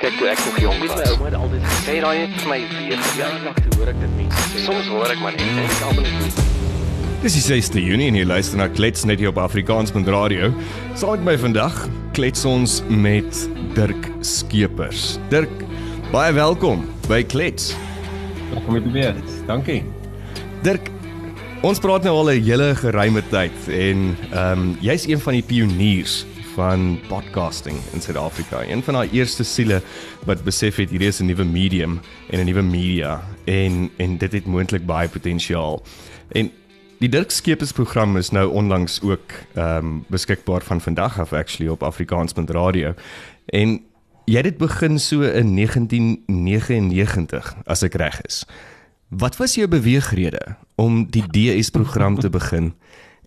Kyk toe ek nog jonk was. My ouma het altyd gesê daai het vir my weer toe hoor ek dit mense. Soms hoor ek maar net en ek almal net. Dis die 6de Junie en jy luister na Klets net hier op Afrikaanspunt Radio. Saam met my vandag klets ons met Dirk Skeepers. Dirk, baie welkom by Klets. Welkom weer. Dankie. Dirk, ons praat nou al 'n hele geruime tyd en ehm um, jy's een van die pioniers van podcasting in Suid-Afrika. Een van daai eerste siele wat besef het hierdie is 'n nuwe medium en 'n nuwe media en en dit het moontlik baie potensiaal. En die Dirk Skeepers program is nou onlangs ook ehm um, beskikbaar van vandag af actually op Afrikaans.radio. En jy het dit begin so in 1999 as ek reg is. Wat was jou beweegrede om die DS program te begin?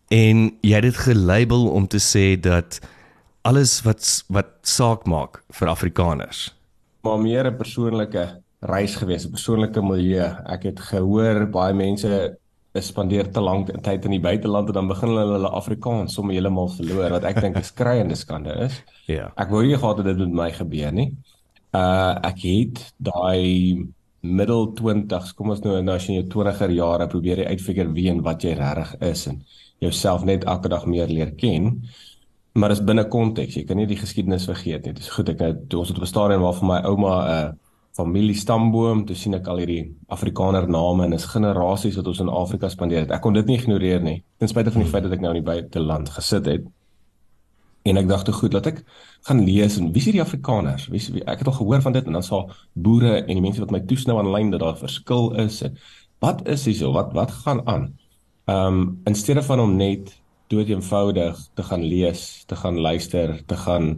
En jy het dit gelabel om te sê dat alles wat wat saak maak vir Afrikaners. Maar meer 'n persoonlike reis gewees, 'n persoonlike milieu. Ek het gehoor baie mense spandeer te lank tyd in die buiteland en dan begin hulle hulle Afrikaans sommer heeltemal verloor wat ek dink 'n skreiende skande is. Ja. Ek wou nie gehad het dit met my gebeur nie. Uh ek het daai middel 20s, kom ons nou nou as jy in jou 20er jare probeer jy uitfigure wie en wat jy regtig is en jouself net elke dag meer leer ken maar is binne konteks. Jy kan nie die geskiedenis vergeet nie. Dit is goed ek nou toe ons het op 'n stadium waar vir my ouma 'n uh, familie stamboom, toe sien ek al hierdie Afrikaner name en is generasies wat ons in Afrika spandeer het. Ek kon dit nie ignoreer nie. Ten spyte van die feit dat ek nou in die buiteland gesit het. En ek dink toe goed dat ek gaan lees en wie is hierdie Afrikaners? Wie, wie ek het al gehoor van dit en dan sal boere en die mense wat my toesnou aanlyn dat daar verskil is. En wat is hierso? Wat wat gaan aan? Ehm um, in steede van om net dood eenvoudig te gaan lees, te gaan luister, te gaan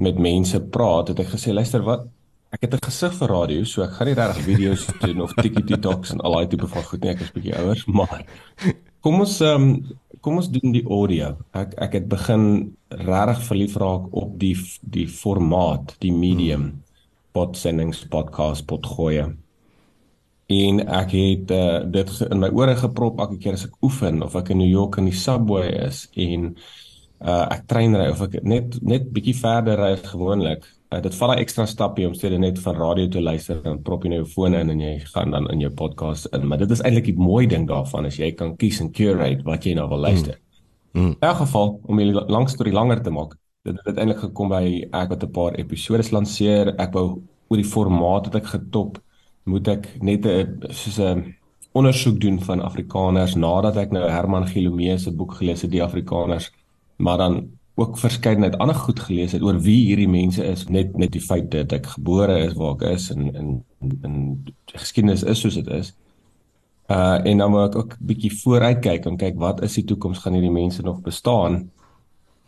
met mense praat, het ek gesê luister wat ek het 'n gesig vir radio, so ek gaan nie regtig video's doen of TikToks en al daai tipe van goed nie, ek is bietjie ouer, maar kom ons um, kom ons doen die audio. Ek ek het begin regtig verlief raak op die die formaat, die medium. Hmm. Podsendings, podcast, potgoeie en ek het uh, dit in my ore geprop elke keer as ek oefen of ek in New York in die subway is en uh, ek treinry of ek net net bietjie verder ry as gewoonlik uh, dit val 'n ekstra stapie om steeds net van radio te luister en prop jy nou jou foon in en jy gaan dan in jou podcast in maar dit is eintlik die mooi ding daarvan as jy kan kies en curate wat jy nou wil luister. Mm. Mm. In elk geval om die lang storie langer te maak dit het uiteindelik gekom by ek wat 'n paar episode lanseer ek wou oor die formaat het ek getop moet ek net 'n soos 'n ondersoek doen van Afrikaners nadat ek nou Herman Gilomee se boek gelees het die Afrikaners maar dan ook verskeidenheid ander goed gelees het oor wie hierdie mense is net net die feit dat ek gebore is waar ek is en in in geskiedenis is soos dit is. Uh en dan moet ek ook bietjie vooruit kyk en kyk wat is die toekoms gaan hierdie mense nog bestaan?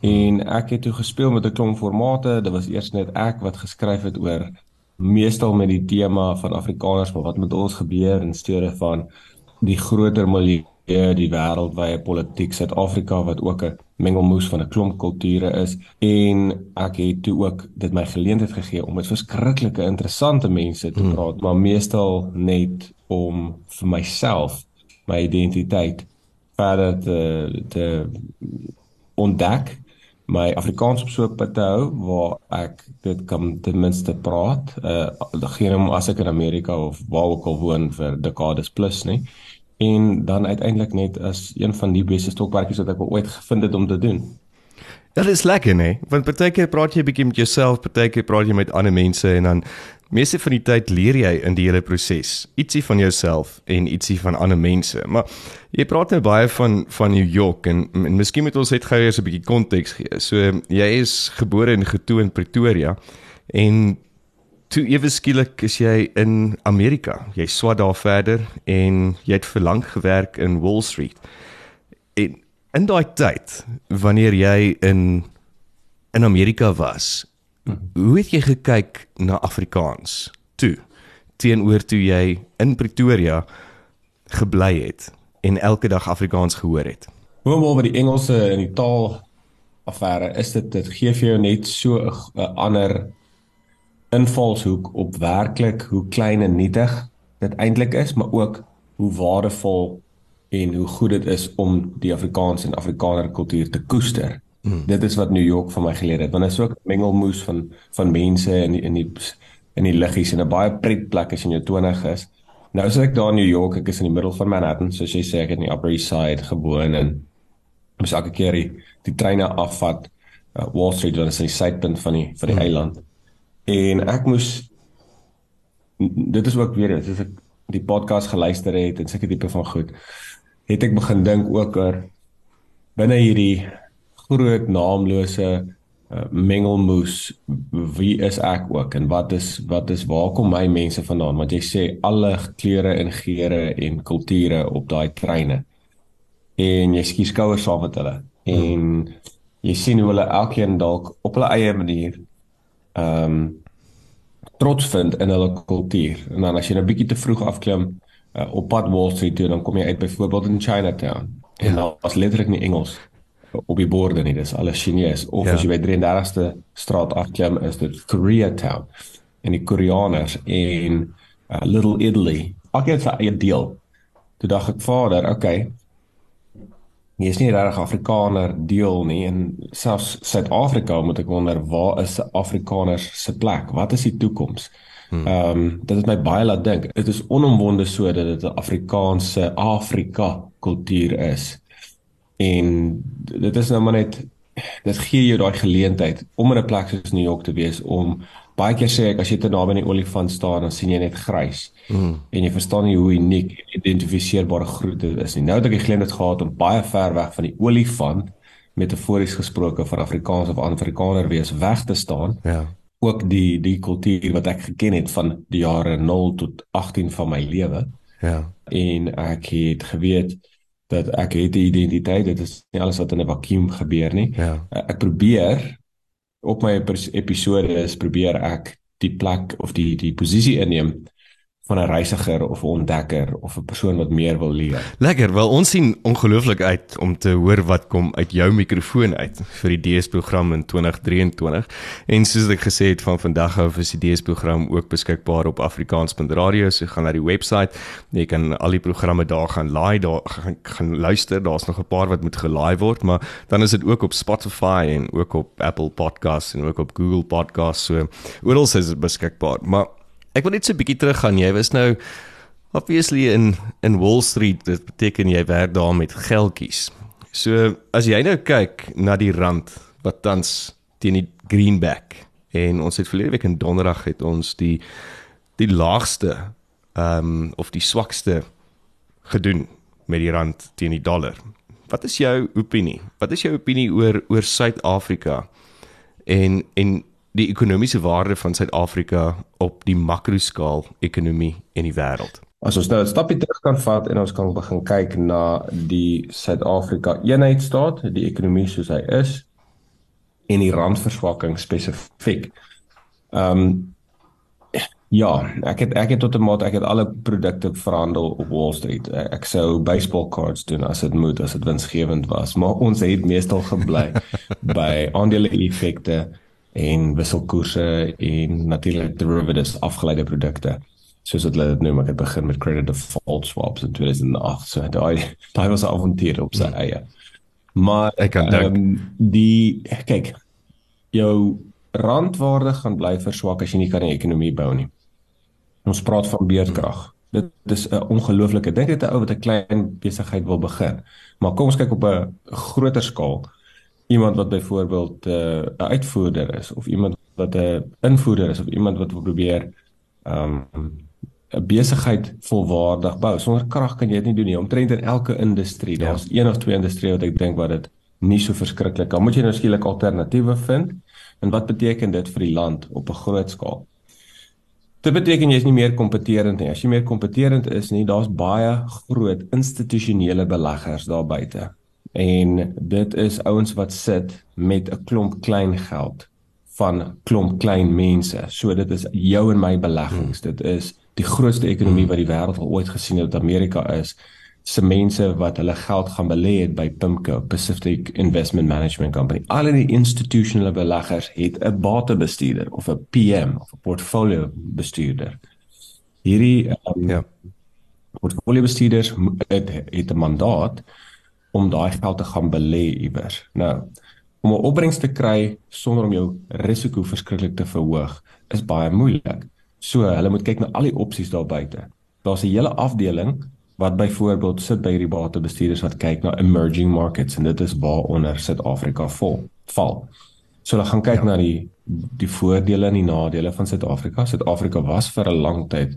En ek het toe gespeel met 'n klomp formate. Dit was eers net ek wat geskryf het oor meestal met die tema van Afrikaners maar wat met ons gebeur in steede van die groter milieu die wêreldwye politiek Suid-Afrika wat ook 'n mengelmoes van 'n klomp kulture is en ek het toe ook dit my geleentheid gegee om met verskriklike interessante mense te hmm. praat hmm. maar meestal net om vir myself my identiteit verder te te ontdek my Afrikaans op so 'n punt te hou waar ek dit kan ten minste praat. Uh geen om as ek in Amerika of waar ook al woon vir dekades plus nie. En dan uiteindelik net as een van die beste stokperdjies wat ek ooit gevind het om te doen. Dit is lekker, nee. Want partykeer praat jy 'n bietjie met jouself, partykeer praat jy met ander mense en dan meeste van die tyd leer jy in die hele proses ietsie van jouself en ietsie van ander mense. Maar jy praat nou baie van van New York en, en miskien moet ons net gou eers 'n bietjie konteks gee. So jy is gebore en getoe in Pretoria en toe ewe skielik is jy in Amerika. Jy swat daar verder en jy het vir lank gewerk in Wall Street. En in daai tyd wanneer jy in in Amerika was, Hoe het jy gekyk na Afrikaans toe teenoor toe jy in Pretoria gebly het en elke dag Afrikaans gehoor het? Hoewel met die Engelse en die taal affære is dit dit gee vir jou net so 'n ander invalshoek op werklik hoe klein en nietig dit eintlik is, maar ook hoe waardevol en hoe goed dit is om die Afrikaans en Afrikaner kultuur te koester. Mm. Dit is wat New York vir my geleer het. Want dit is ook mengelmoes van van mense in die, in die in die liggies en 'n baie pret plek as jy in jou 20 is. Nou as ek daar in New York, ek is in die middel van Manhattan, soos jy sê ek het in die Upper East Side gewoon en moes elke keer die, die treine afvat uh, Wall Street wat is in die suidpunt van die van die hmm. eiland. En ek moes dit is ook weer as ek die podcast geluister het en sulke tipe van goed, het ek begin dink ook oor binne hierdie groot naamlose uh, mengelmoes wie is ek ook en wat is wat is waar kom my mense vandaan? Want jy sê alle kleure en geure en kulture op daai treine. En jy skiet skouers saam met hulle. En hmm. jy sien hoe hulle elkeen dalk op hulle eie manier ehm um, trots vind in hulle kultuur. En dan as jy 'n nou bietjie te vroeg afklim uh, op pad Wall Street toe dan kom jy uit byvoorbeeld in Chinatown. En ja. daar was letterlik nie Engels op die borde nie, dis alles Chinese of ja. as jy by 33ste straat afklim is dit Koreatown en die Koreaners en uh, Little Italy. Ek het sy eie deel. Toe dink ek vader, okay. Jy is nie regtig Afrikaner deel nie en selfs Suid-Afrika moet ek wonder waar is Afrikaners se plek? Wat is die toekoms? Hmm. Ehm um, dit het my baie laat dink. Dit is onomwonde so dat dit 'n Afrikaanse Afrika kultuur is en dit is nou maar net dit gee jou daai geleentheid om in 'n plek soos New York te wees om baie keer sê ek as jy te naby aan die olifant staan dan sien jy net grys. Mm. en jy verstaan nie hoe uniek en identifiseerbare groet dit is nie. Nou het ek die geleentheid gehad om baie ver weg van die olifant metafories gesproke van Afrikaans of Afrikaner wees weg te staan. Ja. Ook die die kultuur wat ek geken het van die jare 0 tot 18 van my lewe. Ja. En ek het geweet dat ek het 'n identiteit dit is nie alles wat in 'n vakuum gebeur nie ja. ek probeer op my episode is probeer ek die plek of die die posisie inneem van 'n reisiger of 'n ontdekker of 'n persoon wat meer wil leer. Lekker. Wel ons sien ongelooflik uit om te hoor wat kom uit jou mikrofoon uit vir die DS program in 2023. En soos ek gesê het van vandag af is die DS program ook beskikbaar op afrikaans.radio. So gaan na die webwerf. Jy kan al die programme daar gaan laai, daar gaan, gaan luister. Daar's nog 'n paar wat moet gelaai word, maar dan is dit ook op Spotify en ook op Apple Podcasts en ook op Google Podcasts. So oral is dit beskikbaar. Maar Ek wil net so 'n bietjie teruggaan. Jy was nou obviously in in Wall Street. Dit beteken jy werk daar met geldjies. So as jy nou kyk na die rand wat tans teen die greenback en ons het verlede week in Donderdag het ons die die laagste ehm um, of die swakste gedoen met die rand teen die dollar. Wat is jou opinie? Wat is jou opinie oor oor Suid-Afrika? En en die ekonomiese waarde van Suid-Afrika op die makroskaal ekonomie in die wêreld. As ons nou 'n stapie terug kan vat en ons kan begin kyk na die Suid-Afrika eenheidstaat, die ekonomie soos hy is en die randverswakking spesifiek. Ehm um, ja, ek het ek het tot 'n mate ek het alle produkte verhandel op Wall Street. Ek sou baseball cards doen as dit moet, as dit winsgewend was, maar ons het meestal gebly by aandele effekte en wisselkoerse en natuurlik derivatives afgeleide produkte soos wat hulle dit noem. Ek het begin met credit default swaps in 2008 so daai daai was 'n avontuur op sy hmm. eie. Maar ek kan um, die kyk jou randwaarde gaan bly verswak as jy nie kan 'n ekonomie bou nie. Ons praat van beerdkrag dit is 'n ongelooflike dink dit 'n ou wat 'n klein besigheid wil begin. Maar kom ons kyk op 'n groter skaal iemand wat byvoorbeeld eh, 'n uh, uitvoerder is of iemand wat 'n invoerder is of iemand wat wil probeer um 'n besigheid volwaardig bou. Sonder krag kan jy dit nie doen nie. Omtrent in elke industrie, ja. daar's een of twee industrieë wat ek dink wat dit nie so verskriklik kan. Moet jy nou skielik alternatiewe vind? En wat beteken dit vir die land op 'n groot skaal? Dit beteken jy is nie meer kompeterend nie. As jy meer kompeterend is nie, daar's baie groot institusionele beleggers daar buite en dit is ouens wat sit met 'n klomp klein geld van klomp klein mense. So dit is jou en my beleggings. Hmm. Dit is die grootste ekonomie hmm. wat die wêreld al ooit gesien het, Amerika is se mense wat hulle geld gaan belê het by PIMCO, Pacific Investment Management Company. Al die institusionele beleggers het 'n batebestuurder of 'n PM of 'n portfolio bestuurder. Hierdie um, ja. portfolio bestuurders het, het 'n mandaat om daai geld te gaan belê iewers. Nou, om 'n opbrengs te kry sonder om jou risiko verskriklik te verhoog, is baie moeilik. So hulle moet kyk na al die opsies daar buite. Daar's 'n hele afdeling wat byvoorbeeld sit by hierdie batebestuurders wat kyk na emerging markets en dit is waaronder Suid-Afrika vol val. So hulle gaan kyk ja. na die die voordele en die nadele van Suid-Afrika. Suid-Afrika was vir 'n lang tyd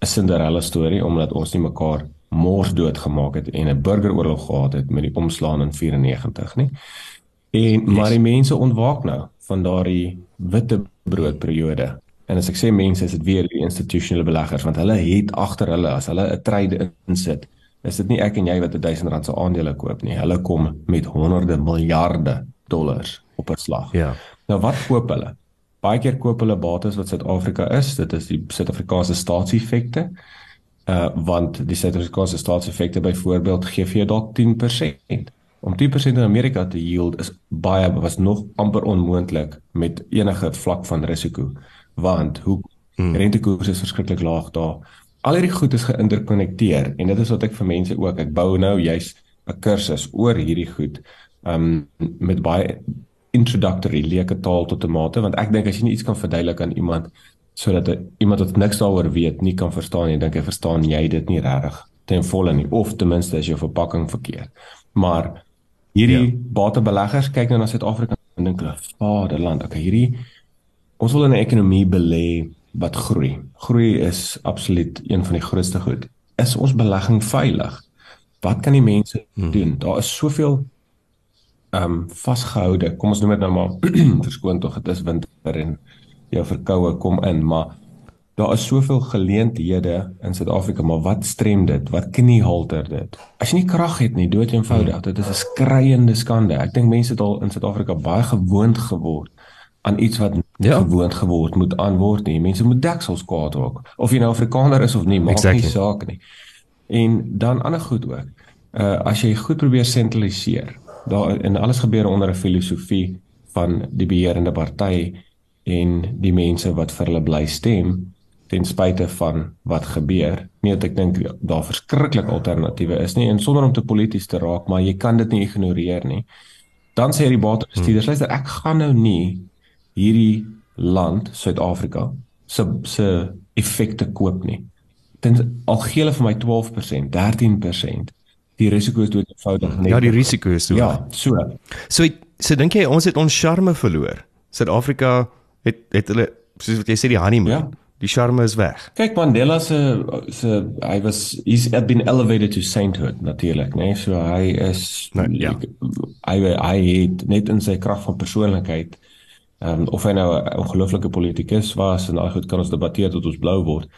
'n Cinderella storie omdat ons nie mekaar mors dood gemaak het en 'n burgeroorlog gehad het met die omslaan in 94 nie. En yes. maar die mense ontwaak nou van daardie witte broodperiode. En as ek sê mense is dit weer die institusionele beleggers want hulle het agter hulle as hulle 'n trade insit, is dit nie ek en jy wat 'n 1000 rand se aandele koop nie. Hulle kom met honderde miljarde dollars op 'n slag. Ja. Nou wat koop hulle? Baie keer koop hulle bates wat Suid-Afrika is. Dit is die Suid-Afrikaanse staatseffekte. Uh want die Suid-Afrikaanse staatseffekte byvoorbeeld gee vir jou dalk 10%. Om 10% in Amerika te yield is baie was nog amper onmoontlik met enige vlak van risiko. Want hoe hmm. rentekoerse is verskriklik laag daar. Al hierdie goed is geïnterkonnekteer en dit is wat ek vir mense ook ek bou nou juis 'n kursus oor hierdie goed um met baie introductory leuke taal tot 'n mate want ek dink as jy nie iets kan verduidelik aan iemand sodat iemand wat niks daaroor weet nie kan verstaan nie, dink ek verstaan jy dit nie regtig ten volle nie of ten minste as jou verpakking verkeerd. Maar hierdie ja. batebeleggers kyk nou na Suid-Afrika en dink hulle, "Vaderland, okay, hierdie ons wil in 'n ekonomie belê wat groei. Groei is absoluut een van die grootste goed. Is ons belegging veilig? Wat kan die mense hmm. doen? Daar is soveel ehm um, vasgehoude. Kom ons noem dit nou maar verskoon tog dit is winter en jou verkoue kom in, maar daar is soveel geleenthede in Suid-Afrika, maar wat strem dit? Wat kniehalter dit? As jy nie krag het nie, dood eenvoudig, hmm. dit is 'n skreiende skande. Ek dink mense het al in Suid-Afrika baie gewoond geword aan iets wat ja. gewoond geword moet aanword nie. Mense moet deksels kwaad raak. Of jy nou Afrikaner is of nie, maak exactly. nie saak nie. En dan ander goed ook. Uh as jy goed probeer sentraliseer, daar en alles gebeur onder 'n filosofie van die beheerende party en die mense wat vir hulle bly stem ten spyte van wat gebeur. Nie dat ek dink daar verskriklik alternatiewe is nie en sonder om te polities te raak, maar jy kan dit nie ignoreer nie. Dan sê die batebestuurders, hmm. luister, ek gaan nou nie hierdie land Suid-Afrika se se effekte koop nie. Dit al gee hulle vir my 12%, 13% die risiko is dood eenvoudig net. Ja, die risiko is so. Ja, so. So so dink jy ons het ons charme verloor? Suid-Afrika het het hulle soos wat jy sê die honeymoon. Ja. Die charme is weg. Kyk Mandela se se hy was he's been elevated to sainthood natuurlik, né? Nee? So hy is nou, ja. hy hy het net in sy krag van persoonlikheid ehm um, of hy nou 'n ongelooflike politikus was en al goed kan ons debatteer tot ons blou word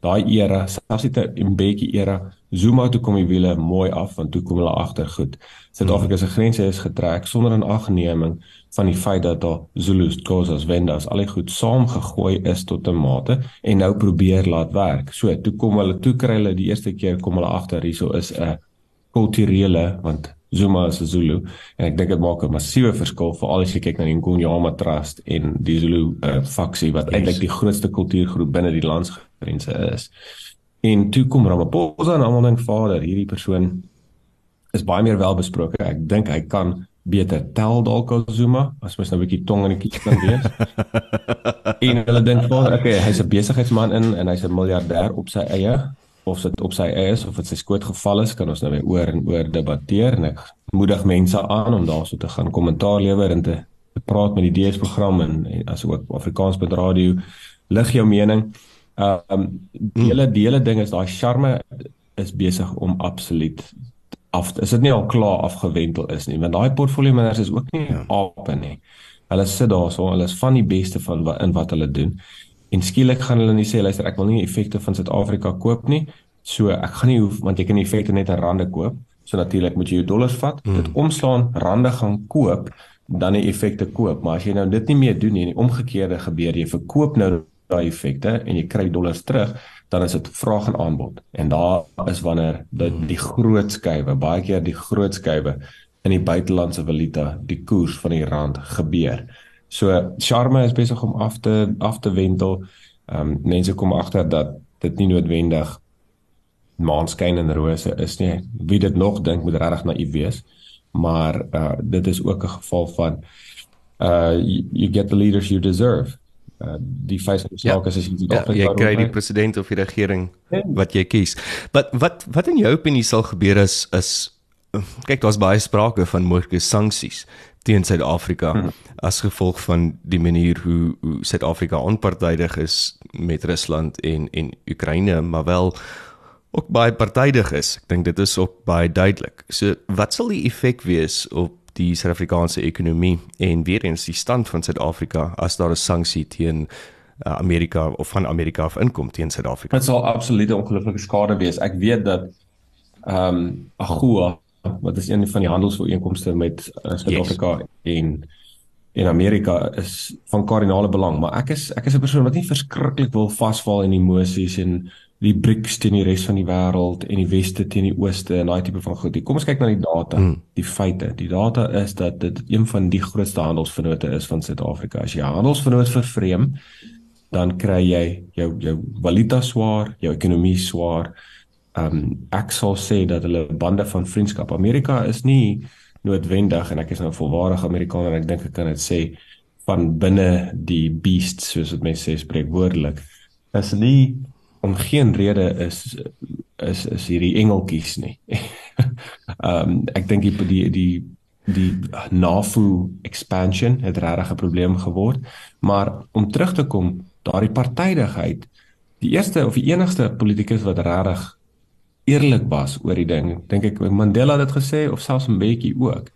daai era, selfs dit 'n bietjie era, Zuma toe kom die wiele mooi af want toe kom hulle agter goed. Suid-Afrika se grense is getrek sonder 'n agneming van die feit dat daar Zulus, Xhosas, Vendas al goed saamgegooi is tot 'n mate en nou probeer laat werk. So toe kom hulle toe kry hulle die eerste keer kom hulle agter hierso is 'n kulturele want Zuma is 'n Zulu en ek dink dit maak 'n massiewe verskil veral as jy kyk na die Ngonyama Trust en die Zulu uh, faksie wat yes. eintlik die grootste kultuurgroep binne die landsgrense is. En toe kom Ramaphosa en almal dink vader, hierdie persoon is baie meer welbesproke. Ek dink hy kan beter tel dalk as Zuma as mens nou 'n bietjie tong in die kies kan wees. en hulle dink vader, okay, hy's 'n besigheidsman in en hy's 'n miljardêr op sy eie of dit op sy eie is of dit sy skoot geval is, kan ons nou weer oor en oor debatteer en ek moedig mense aan om daarso te gaan kommentaar lewer en te, te praat met die DS program en, en asook Afrikaans.radio radio lig jou mening. Ehm um, die hele die hele ding is daai charme is besig om absoluut af is dit nie al klaar afgewentel is nie want daai portfolio managers is ook nie ja. ape nie. Hulle sit daarso, hulle is van die beste van wat in wat hulle doen. En skielik gaan hulle nie sê luister ek wil nie effekte van Suid-Afrika koop nie. So ek gaan nie hoef want jy kan die effekte net in rande koop. So natuurlik moet jy jou dollars vat, hmm. dit omslaan, rande gaan koop, dan die effekte koop. Maar as jy nou dit nie meer doen nie, die omgekeerde gebeur, jy verkoop nou daai effekte en jy kry dollars terug, dan is dit vraag en aanbod. En daar is wanneer dit hmm. die groot skuwe, baie keer die groot skuwe in die buitelandse valuta, die koers van die rand gebeur. So charme is besig om af te af te wendel. Ehm um, mense kom agter dat dit nie noodwendig maanskyn en rose is nie. Wie dit nog dink moet regtig naïef wees. Maar uh dit is ook 'n geval van uh you, you get the leaders you deserve. uh, die die saak ja. is as jy ja, jy kry die president of die regering ja. wat jy kies. Wat wat wat in jou opinie sal gebeur as is kyk daar's baie sprake van moontlike sanksies teen Suid-Afrika hmm. as gevolg van die manier hoe hoe Suid-Afrika onpartydig is met Rusland en en Oekraïne, maar wel ook baie partydig is. Ek dink dit is ook baie duidelik. So wat sal die effek wees op die Suid-Afrikaanse ekonomie en weer eens die stand van Suid-Afrika as daar 'n sanksie teen uh, Amerika of van Amerika af inkom teen Suid-Afrika. Dit sal absoluut 'n ongelooflike skade wees. Ek weet dat ehm um, AGOA wat is een van die handelsooreenkomste met uh, Suid-Afrika yes. en en Amerika is van kardinale belang, maar ek is ek is 'n persoon wat nie verskriklik wil vasval in emosies en die BRICS teen die res van die wêreld en die weste teen die ooste en daai tipe van goed. Kom ons kyk na die data, mm. die feite. Die data is dat dit een van die grootste handelsvennote is van Suid-Afrika. As jy handelsvennoot vervreem, dan kry jy jou jou valuta swaar, jou ekonomie swaar. Ehm um, ek sal sê dat hulle bande van vriendskap. Amerika is nie noodwendig en ek is nou 'n volwaardige Amerikaner en ek dink ek kan dit sê van binne die beast soos wat mense sê spreekwoordelik. Is nie om geen rede is is is hierdie engeltjies nie. Ehm um, ek dink die die die die NAFU expansion het regtig 'n probleem geword, maar om terug te kom, daardie partydigheid, die eerste of die enigste politikus wat regtig eerlik was oor die ding, dink ek Mandela het dit gesê of selfs bietjie ook.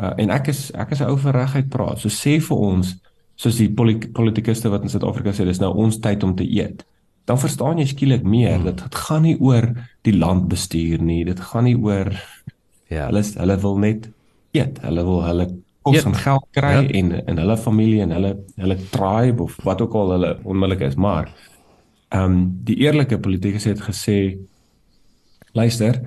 Uh, en ek is ek is 'n ou vir regheid praat. So sê vir ons soos die politikuste wat in Suid-Afrika sê dis nou ons tyd om te eet dan verstaan jy skielik meer hmm. dat dit gaan nie oor die land bestuur nie dit gaan nie oor ja hulle hulle wil net eet hulle wil hulle kos en geld kry ja. en in hulle familie en hulle hulle tribe of wat ook al hulle onmiddellik is maar ehm um, die eerlike politikus het gesê luister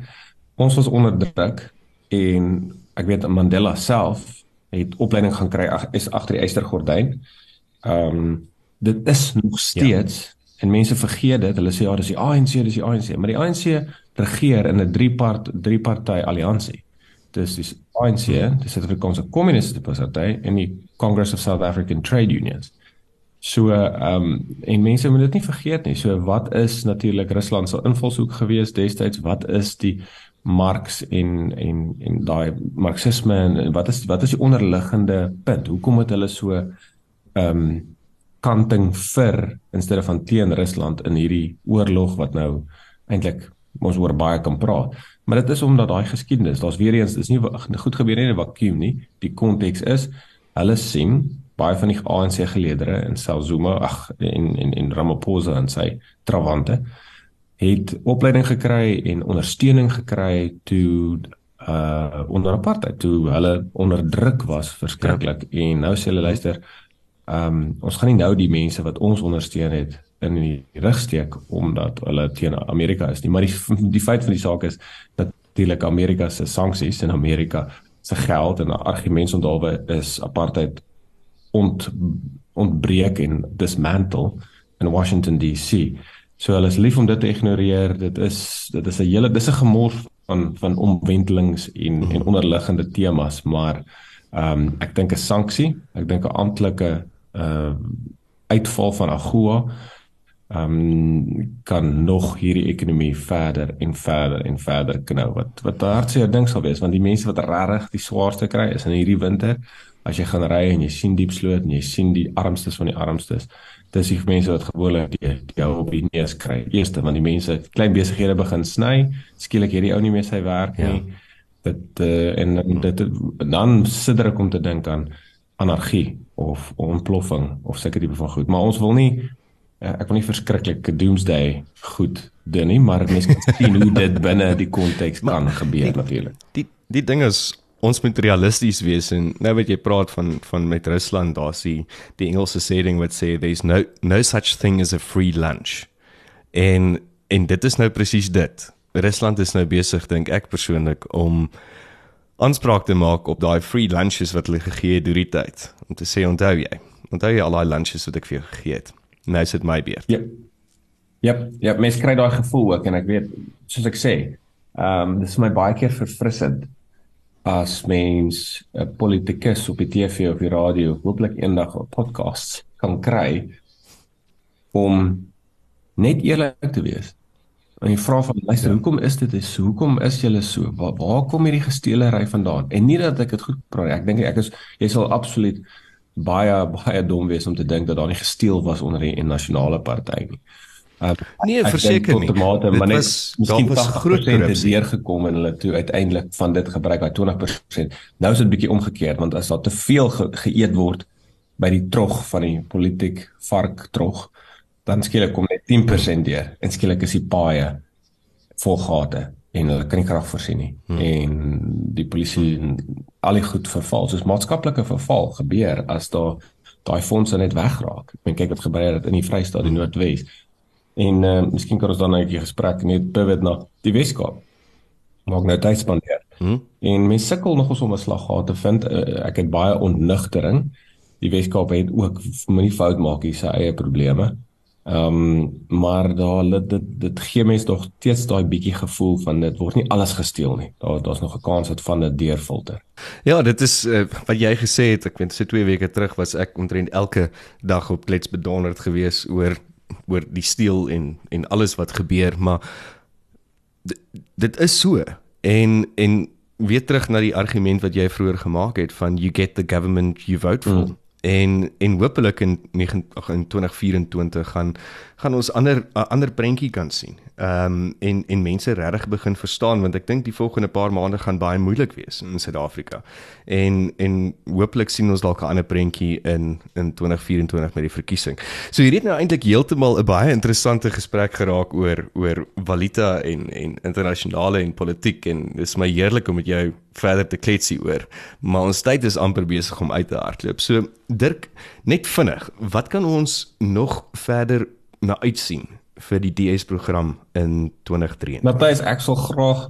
ons was onderdruk en ek weet Mandela self het opleiding gaan kry ag is agter die eystergordyn ehm um, dit is nog ja. steeds ja En mense vergeet dit. Hulle sê ja, dis die ANC, dis die ANC, maar die ANC regeer in 'n drie-part drie-party alliansie. Dis die ANC, die Suid-Afrikaanse Kommuniste Party en die Congress of South African Trade Unions. So ehm um, en mense moet dit nie vergeet nie. So wat is natuurlik Rusland se invalshoek gewees destyds? Wat is die Marx en en en daai Marxisme en wat is wat is die onderliggende punt? Hoekom het hulle so ehm um, kanting vir in steede van teen Rusland in hierdie oorlog wat nou eintlik ons oor baie kan praat. Maar dit is omdat daai geskiedenis, daar's weer eens dis nie goed gebeur nie in 'n vakuum nie. Die konteks is hulle sien baie van die ANC geleedere in Zuma, ag en en en Ramaphosa en sy trawante het opleiding gekry en ondersteuning gekry toe uh onder apartheid toe hulle onderdruk was verskriklik. Ja. en nou sê hulle luister Ehm um, ons gaan nie nou die mense wat ons ondersteun het in die rug steek omdat hulle teen Amerika is nie, maar die die feit van die saak is natuurlik Amerika se sanksies en Amerika se geld en argumentsonthaalwe is apartheid ont ontbreek en dismantle in Washington DC. So hulle is lief om dit te ignoreer. Dit is dit is 'n hele dis 'n gemors van van omwentelings en en onderliggende temas, maar ehm um, ek dink 'n sanksie, ek dink 'n amptelike uh uitval van AGOA ehm um, kan nog hierdie ekonomie verder en verder en verder knou wat wat hartseer ding sal wees want die mense wat regtig die swaarste kry is in hierdie winter as jy gaan ry en jy sien diepsloot en jy sien die armstes van die armstes dis die mense wat gewoonlik die die op die neus kry eerste want die mense klein besighede begin sny skielik hierdie ou nie meer sy werk nie ja. dit uh, en dit dan sidder ek om te dink aan anargie of ontploffing of sulke tipe van goed. Maar ons wil nie uh, ek wil nie verskriklike doomsday goed doen nie, maar mense kan sien hoe dit binne die konteks kan gebeur natuurlik. Die die ding is ons moet realisties wees en nou wat jy praat van van met Rusland, daar's die die Engelse saying wat sê there's no no such thing as a free lunch. En en dit is nou presies dit. Rusland is nou besig dink ek persoonlik om aanspraak te maak op daai free lunches wat hulle gegee het deur die tyd. Om te sê onthou jy, onthou jy al daai lunches wat ek vir jou gegee het. Nou is dit my beurt. Ja. Ja, ja, mens kry daai gevoel ook en ek weet soos ek sê, ehm um, dis my baie keer verfrissend as mens 'n politikus op die TV of die radio hooplik eendag 'n podcast kan kry om net eerlik te wees. En jy vra van luister, ja. hoekom is dit so? Hoekom is julle so? Waar waar kom hierdie gesteelery vandaan? En nie dat ek dit goed praat nie. Ek dink ek is jy sal absoluut baie baie dom wees om te dink dat daar nie gesteel was onder die nasionale party nie. Uh, nee, verseker nie. Tomate, maar net miskien was groot deur gekom en hulle toe uiteindelik van dit gebruik by 20%. Nou is dit bietjie omgekeerd want as daar te veel ge geëet word by die trog van die politiek vark trog, dan skielik kom net 10% deur en skielik is die paaie vol gate en hulle kan nie krag voorsien nie. Hmm. En die polisie al die goed verval, soos maatskaplike verval gebeur as daar daai fondse net wegraak. Ek meen kyk wat gebeur het in die Vrystaat, die Noordwes. En uh, miskien kan ons dan 'n bietjie gesprek net pivot na die Weskaap. Maak nou tyd spandeer. Hmm? En mense sukkel nog om 'n slaggat te vind. Uh, ek het baie ontnigtering. Die Weskaap het ook moenie fout maak hier sy eie probleme. Ehm um, maar daar dit dit gee mense tog steeds daai bietjie gevoel van dit word nie alles gesteel nie. Daar daar's nog 'n kans dat van dit deurfilter. Ja, dit is uh, wat jy gesê het. Ek weet so 2 weke terug was ek omtrent elke dag op klets bedonderd geweest oor oor die steel en en alles wat gebeur, maar dit is so. En en weer terug na die argument wat jy vroeër gemaak het van you get the government you vote for. Mm en en hopelik in 2024 gaan gaan ons ander ander prentjie kan sien. Ehm um, en en mense regtig begin verstaan want ek dink die volgende paar maande gaan baie moeilik wees in Suid-Afrika. En en hopelik sien ons dalk 'n ander prentjie in in 2024 met die verkiesing. So hier het nou eintlik heeltemal 'n baie interessante gesprek geraak oor oor valuta en en internasionale en politiek en dis my heerlik om met jou verder te kletsie oor. Maar ons tyd is amper besig om uit te hardloop. So Dirk, net vinnig, wat kan ons nog verder na uitsien vir die DS program in 2023? Matthys, ek sal graag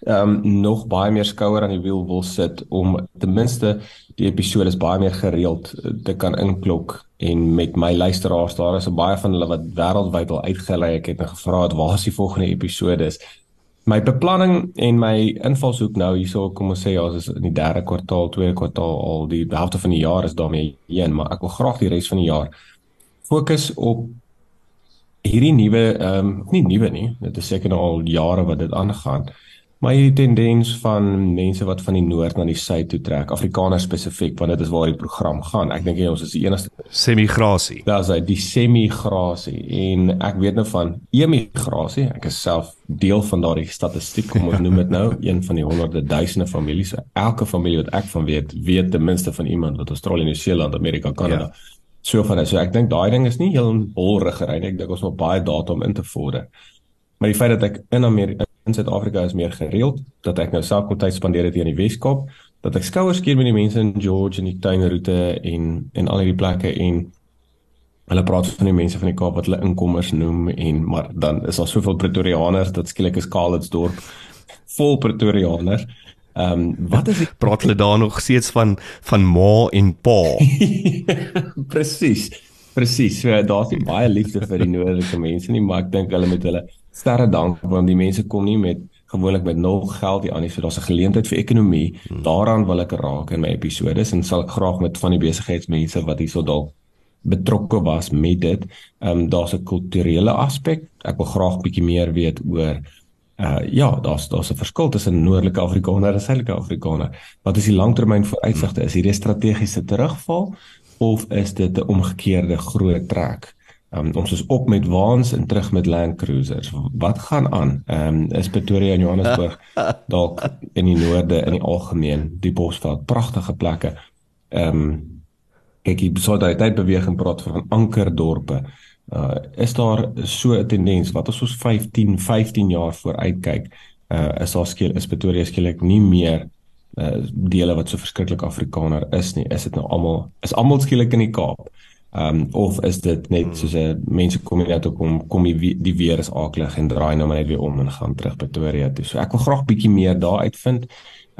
ehm um, nog baie meer skouer aan die wiel wil sit om ten minste die episode is baie meer gereeld te kan inklok en met my luisteraars daar is baie van hulle wat wêreldwyd al uitgelei ek het gevra het waar is die volgende episode is my beplanning en my invalshoek nou hierso kom ons sê ja is in die derde kwartaal, tweede kwartaal al die helfte van die jaar is daarmee heen, maar ek wil graag die res van die jaar fokus op hierdie nuwe ehm um, nie nuwe nie, dit is seker nou al jare wat dit aangaan. Maar hierdie tendens van mense wat van die noord na die suid toe trek, Afrikaners spesifiek, want dit is waar die program gaan. Ek dink ons is die enigste semigrasie. Daar's hy die semigrasie en ek weet nou van emigrasie. Ek is self deel van daardie statistiek, kom ons noem dit nou, een van die honderde duisende families. Elke familie wat ek van weet, weet ten minste van iemand wat Australië, Nieu-Seeland, Amerika, Kanada. Ja. So van dit. So ek dink daai ding is nie heel holrigery nie. Ek dink ons moet baie data om in te vorder. Maar die feit dat ek in Amerika in Suid-Afrika is meer gereeld dat ek nou self kon tyd spandeer het hier in die Weskaap dat ek skouers keer met die mense in George en die tuinroete en en al hierdie plekke en hulle praat van die mense van die Kaap wat hulle inkommers noem en maar dan is daar soveel Pretoriaaners dat skielik is Kalitsdorp vol Pretoriaaners. Ehm um, wat is die praat hulle daar nog steeds van van ma en pa? Presies. Presies. So daar's baie liefde vir die noordelike mense nie, maar ek dink hulle met hulle sterre dank want die mense kom nie met gewoonlik met nul geld hier aan nie. So daar's 'n geleentheid vir ekonomie. Hmm. daaraan wil ek raak in my episodes en sal ek graag met van die besigheidsmense wat hierso dalk betrokke was met dit ehm um, daar's 'n kulturele aspek. Ek wil graag bietjie meer weet oor uh ja daar's daar's 'n verskil tussen noordelike Afrikaner en suidelike Afrikaner. Wat is die langtermyn vooruitsigte? Is hierdie strategiese terugval of is dit 'n omgekeerde groot trek Um, ons is op met waans en terug met Land Cruisers. Wat gaan aan? Ehm um, is Pretoria en Johannesburg dalk in die noorde in die algemeen, die Bosveld, pragtige plekke. Ehm um, kyk daai tyd beweging praat van ankerdorpe. Uh is daar so 'n tendens wat ons 15 15 jaar vooruit kyk, uh is daar skielik is Pretoria skielik nie meer uh dele wat so verskriklik Afrikaner is nie. Is dit nou almal is almal skielik in die Kaap? Ehm um, of is dit net hmm. soos 'n mense kom net toe kom kom die, die weer is aaklig en draai nou maar net weer om en gaan terug Pretoria toe. So ek wil graag bietjie meer daar uitvind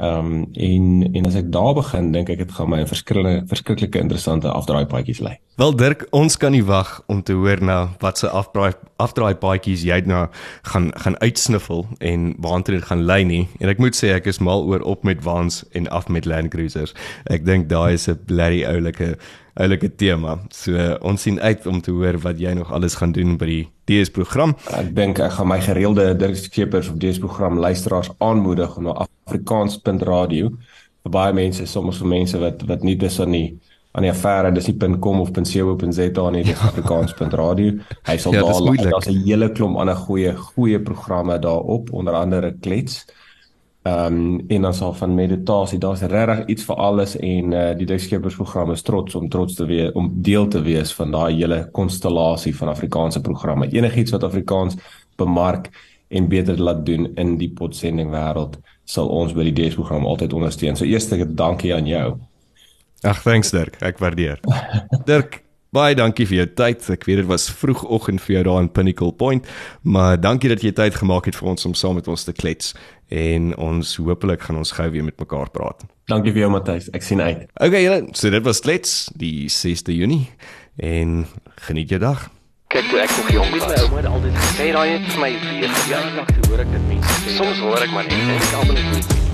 Ehm um, en en as ek daar begin dink ek dit gaan my 'n verskillende verskriklike interessante afdraai paadjies lei. Wel Dirk, ons kan nie wag om te hoor nou wat se afdraai afdraai paadjies jy nou gaan gaan uitsniffel en waartoe dit gaan lei nie. En ek moet sê ek is mal oor op met Vans en af met Land Cruisers. Ek dink daai is 'n bloody oulike oulike tema. So uh, ons sien uit om te hoor wat jy nog alles gaan doen by die DS program. Ek dink ek gaan my gereelde Dirk Skeepers op DS program luisteraars aanmoedig om na afrikaans.radio vir baie mense soms vir mense wat wat nie dis aan die aan die affære dis nie .com of .co.za nie dis afrikaans.radio hy sal ja, daar daar's 'n hele klomp ander goeie goeie programme daarop onder andere klets ehm um, en dan sal van meditasie daar's regtig iets vir alles en uh, die Duitskeppers program is trots om trots te wees om deel te wees van daai hele konstellasie van Afrikaanse programme enigiets wat Afrikaans bemark en beter laat doen in die potsending wêreld sal ons by die DS program altyd ondersteun. So eerstens dankie aan jou. Ag, thanks Dirk. Ek waardeer. Dirk, baie dankie vir jou tyd. Ek weet dit was vroegoggend vir jou daar in Pinnacle Point, maar dankie dat jy tyd gemaak het vir ons om saam met ons te klets en ons hopelik gaan ons gou weer met mekaar praat. Dankie vir jou Matthys. Ek sien uit. Okay, julle, so dit was klets die 6de Junie en geniet jou dag. Kyk toe ek nog jong was, ouma het altyd gesê raai het vir my weer verjaardag toe hoor ek dit mense. Soms hoor ek maar net en ek almal net